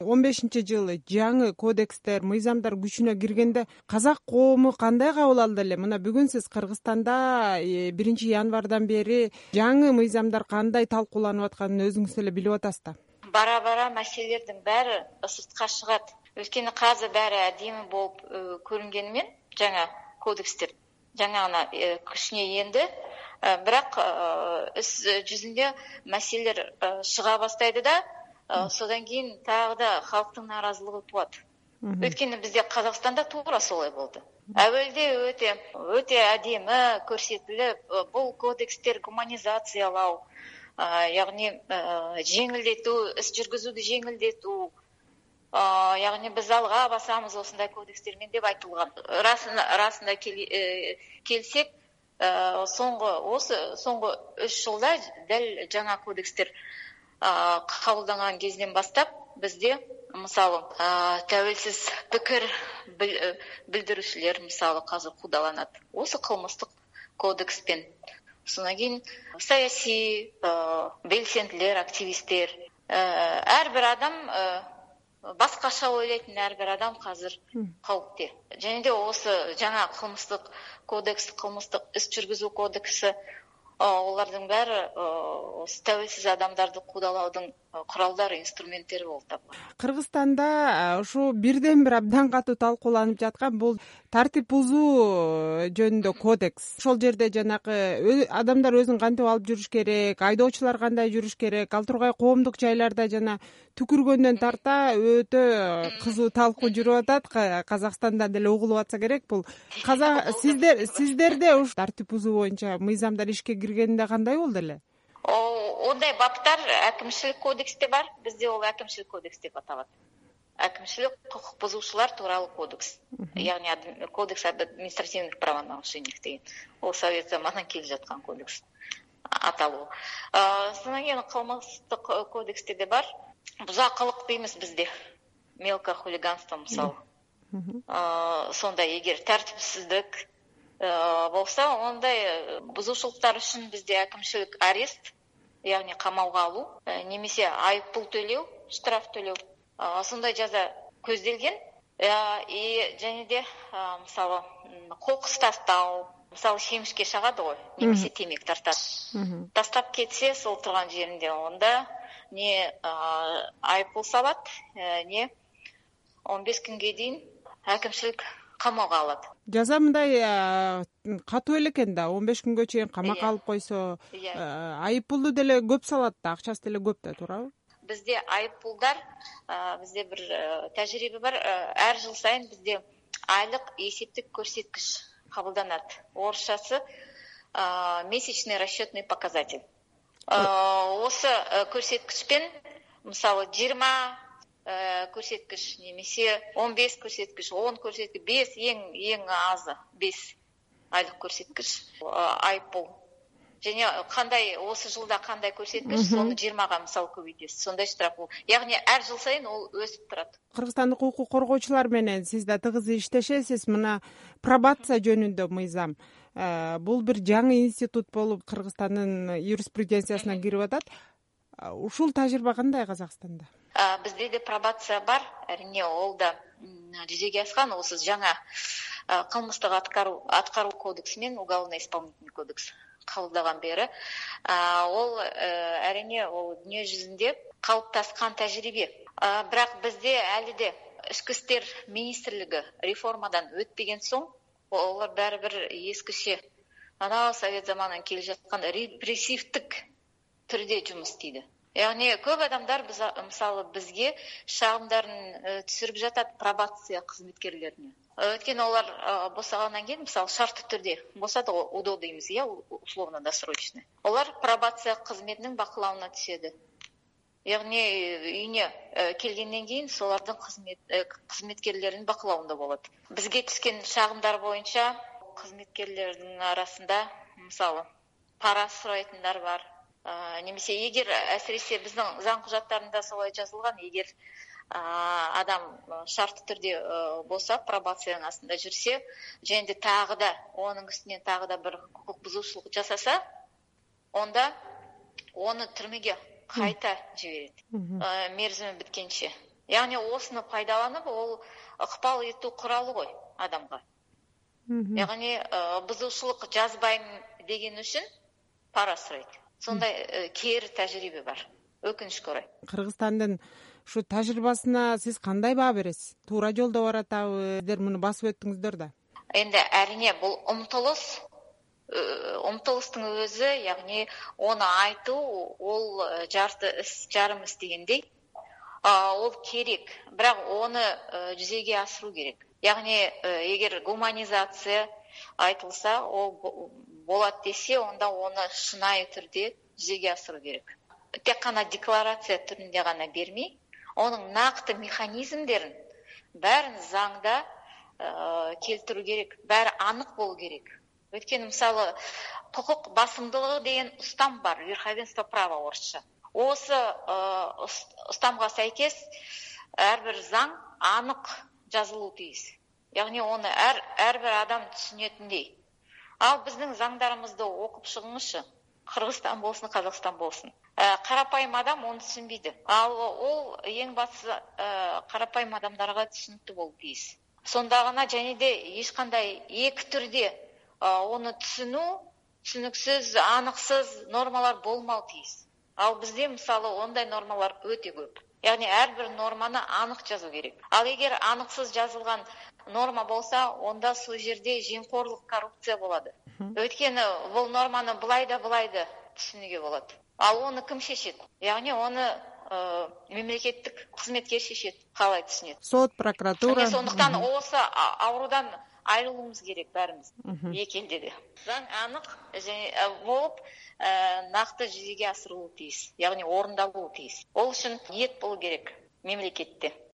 он бешинчи жылы жаңы кодекстер мыйзамдар күчүнө киргенде казак коому кандай кабыл алды эле? Мына бүгүн сиз кыргызстанда э, биринчи январдан бери жаңы мыйзамдар кандай талкууланып атканын өзүңүз эле билип атасыз да бара бара маселелердин баары сыртка чыгат өйткөнү азыр баары адеми болуп э, көрүнгени жаңа кодекстер жаңы гана э, күчүнө энди бирок іс жүзүндө маселелер чыга баштайды да содан кийин дагы да халктын нааразылыгы тууат өйткөнү бизде казакстанда туура солой болду. Абелде өтө өтө адеми көрсөтүлүп бул кодекстер гуманизациялоо яғни жеңилдетүү іс жүргүзүүдү жеңилдетүү яғни биз алга басабыз ушундай кодекстер менен деп айтылган расында э, келсек соңку осы соңку үч жылда дал жаңа кодекстер кабылданган кезден баштап бизде мисалы табелсиз пикир билдирүүчүлөр мисалы азыр куудаланат осы кылмыштык кодекспен. Анан кийин саясий белсендилер активисттер э, ар бир адам башкача ойлойтун ар бир адам азыр кабипте және де осы жаңа кылмыштык кодекс кылмыштык іс жүргүзүү кодекси олардын баары табелсиз адамдарды куудалоодун куралдары инструменттери болуп табылат кыргызстанда ушу бирден бир абдан катуу талкууланып жаткан бул тартип бузуу жөнүндө кодекс. Ошол жерде жанагы адамдар өзүн кантип алып жүрүш керек айдоочулар кандай жүрүш керек ал тургай коомдук жайларда жана түкүргөндөн тарта өтө кызуу талкуу жүрүп атат. Казакстанда деле угулуп атса керек бул. Сиздер сиздерде ушу тартип бузуу боюнча мыйзамдар ишке киргенде кандай болду эле ондай баптар әкімшілік кодексте бар. Бізде ол әкімшілік кодекс деп аталат. Әкімшілік құқық бұзушылар туралы кодекс. Яғни кодекс об административных правонарушениях деген. Ол совет заманынан келе жатқан кодекс аталуы. Содан кейін қылмыстық кодексте де бар. Бұзақылық дейміз бізде. Мелкое хулиганство мысалы сондай егер тәртіпсіздік болса ондай бузушулуктар үчүн бизде әкімшілік арест яғни қамауға алу э, немесе айып пұл төлеу штраф төлеу сондай жаза көзделген. Э, и және де мысалы қоқыс тастау мысалы шемішке шағады ғой немесе темекі тартады тастап кетсе сол тұрған жерінде онда не айыппұл салады э, не он бес күнге дейін әкімшілік камоого алат. Жаза мындай катуу эле экен да он беш күнгө чейин камакка алып койсо иә айыппулду деле көп салат да акчасы деле көп да туурабы? Бизде айыппулдар бизде бир тажрыйба бар. Ар жыл сайын бизде айлык эсептик көрсөткүч кабылданат. Орусчасы месячный расчетный показатель. Осы көрсөткүчпен мисалы жыйырма Э, көрсөткүч немесе он беш көрсөткүч он көрсөткүч беш эң эң азы беш айлык көрсөткүч айыппул. Және кандай осы жылда кандай көрсөткүч сону жыйырмага мисалы көбөйтесиз сондай штраф бул яғни әр жыл сайын ол өсүп турат кыргызстандык укук коргоочулар менен сиз да тыгыз иштешесиз. Мына пробация жөнүндө мыйзам. Э, бул бир жаңы институт болуп кыргызстандын юриспруденциясына кирип атат ушул тажрыйба кандай казакстанда? Бизде де пробация бар әрине ол да жүзеге аскан осы жаңа аткаруу кодекси менен уголовно исполнительный кодекс кабылдаган бери ол әрине ол дүнүйө жүзүндө калыптаскан тажрыйбе. Бирок бизде али да ички иштер министрлиги реформадан өтпеген соң олар бир эскиче анау совет заманынан келе жаткан репрессивдик түрдө жумус істейді яғни көп адамдар мысалы бізге шағымдарын э, түсіріп жатады пробация қызметкерлеріне. Өйткені олар босағаннан кейін мысалы шартты түрде босады ғой удо дейміз иә условно досрочный олар пробация қызметінің бақылауына түседі. Яғни үйіне э, келгеннен кейін солардың қызмет э, қызметкерлерінің бақылауында болады. Бізге түскен шағымдар бойынша қызметкерлердің арасында мысалы пара сұрайтындар бар немесе егер әсіресе біздің заң құжаттарында солай жазылған егер адам шартты түрде болса пробацияның астында жүрсе және де тағы да оның үстінен тағы да бір құқық бұзушылық жасаса онда оны түрмеге қайта жибереді мерзімі біткенше. Яғни осыны пайдаланып ол ыкпал этүү куралы ғой адамга яғни э, бузушулук жазбайм деген үчүн пара сурайт сондай э, кээри тажрыйбе бар? Өкүнүчкө орой. Кыргызстандын ушу тажрыйбасына сиз кандай баа бересиз? Туура жолдо баратабы? Сиздер муну басып өттүңүздөр да. Эми әрине бул умтулуш умтулуштун өзү яғни оны айтуу ол жарты іс жарым іс дегендей. Ол керек. Бирок оны жүзеге асыруу керек. Яғни эгер гуманизация айтылса ол болот десе онда оны шынайы түрдө жүзеге асыруу керек. Тек гана декларация түрүндө гана бермей онун накты механизмдерин баарын заңда келтирүү керек баары анык болуу керек. Өйткені мысалы құқық басымдылығы деген ұстам бар верховенство права орысша. Осы ұстамға сәйкес әрбір заң анық жазылуы тиіс. Яғни оны әр әрбір адам түсінетіндей ал біздің заңдарымызды оқып шығыңызшы қырғызстан болсын қазақстан болсын қарапайым адам оны түсінбейді. Ал ол ең бастысы қарапайым адамдарға түсінікті болуы тиіс. Сонда ғана және де ешқандай екі түрде оны түсүнүү түсүнүксүз аныксыз нормалар болмоо тийиз ал бизде мисалы ондай нормалар өтө көп яғни ар бир норманы анык жазуу керек. Ал эгер аныксыз жазылган норма болсо онда сол жерде жемкорлук коррупция болот өйткені бул норманы былай да былай да түшүнүүгө болот ал оны ким шешет яғни оны мемлекеттик кызметкер шешет каалай түшүнөт сот прокуратура. Сондуктан осы оорудан айрылуубуз керек баарыбиз эки элде де заң анык және болуп накты жүзеге асырылуу тийиз яғни орундалуу тийиз ол үчүн ниет болуу керек мемлекетте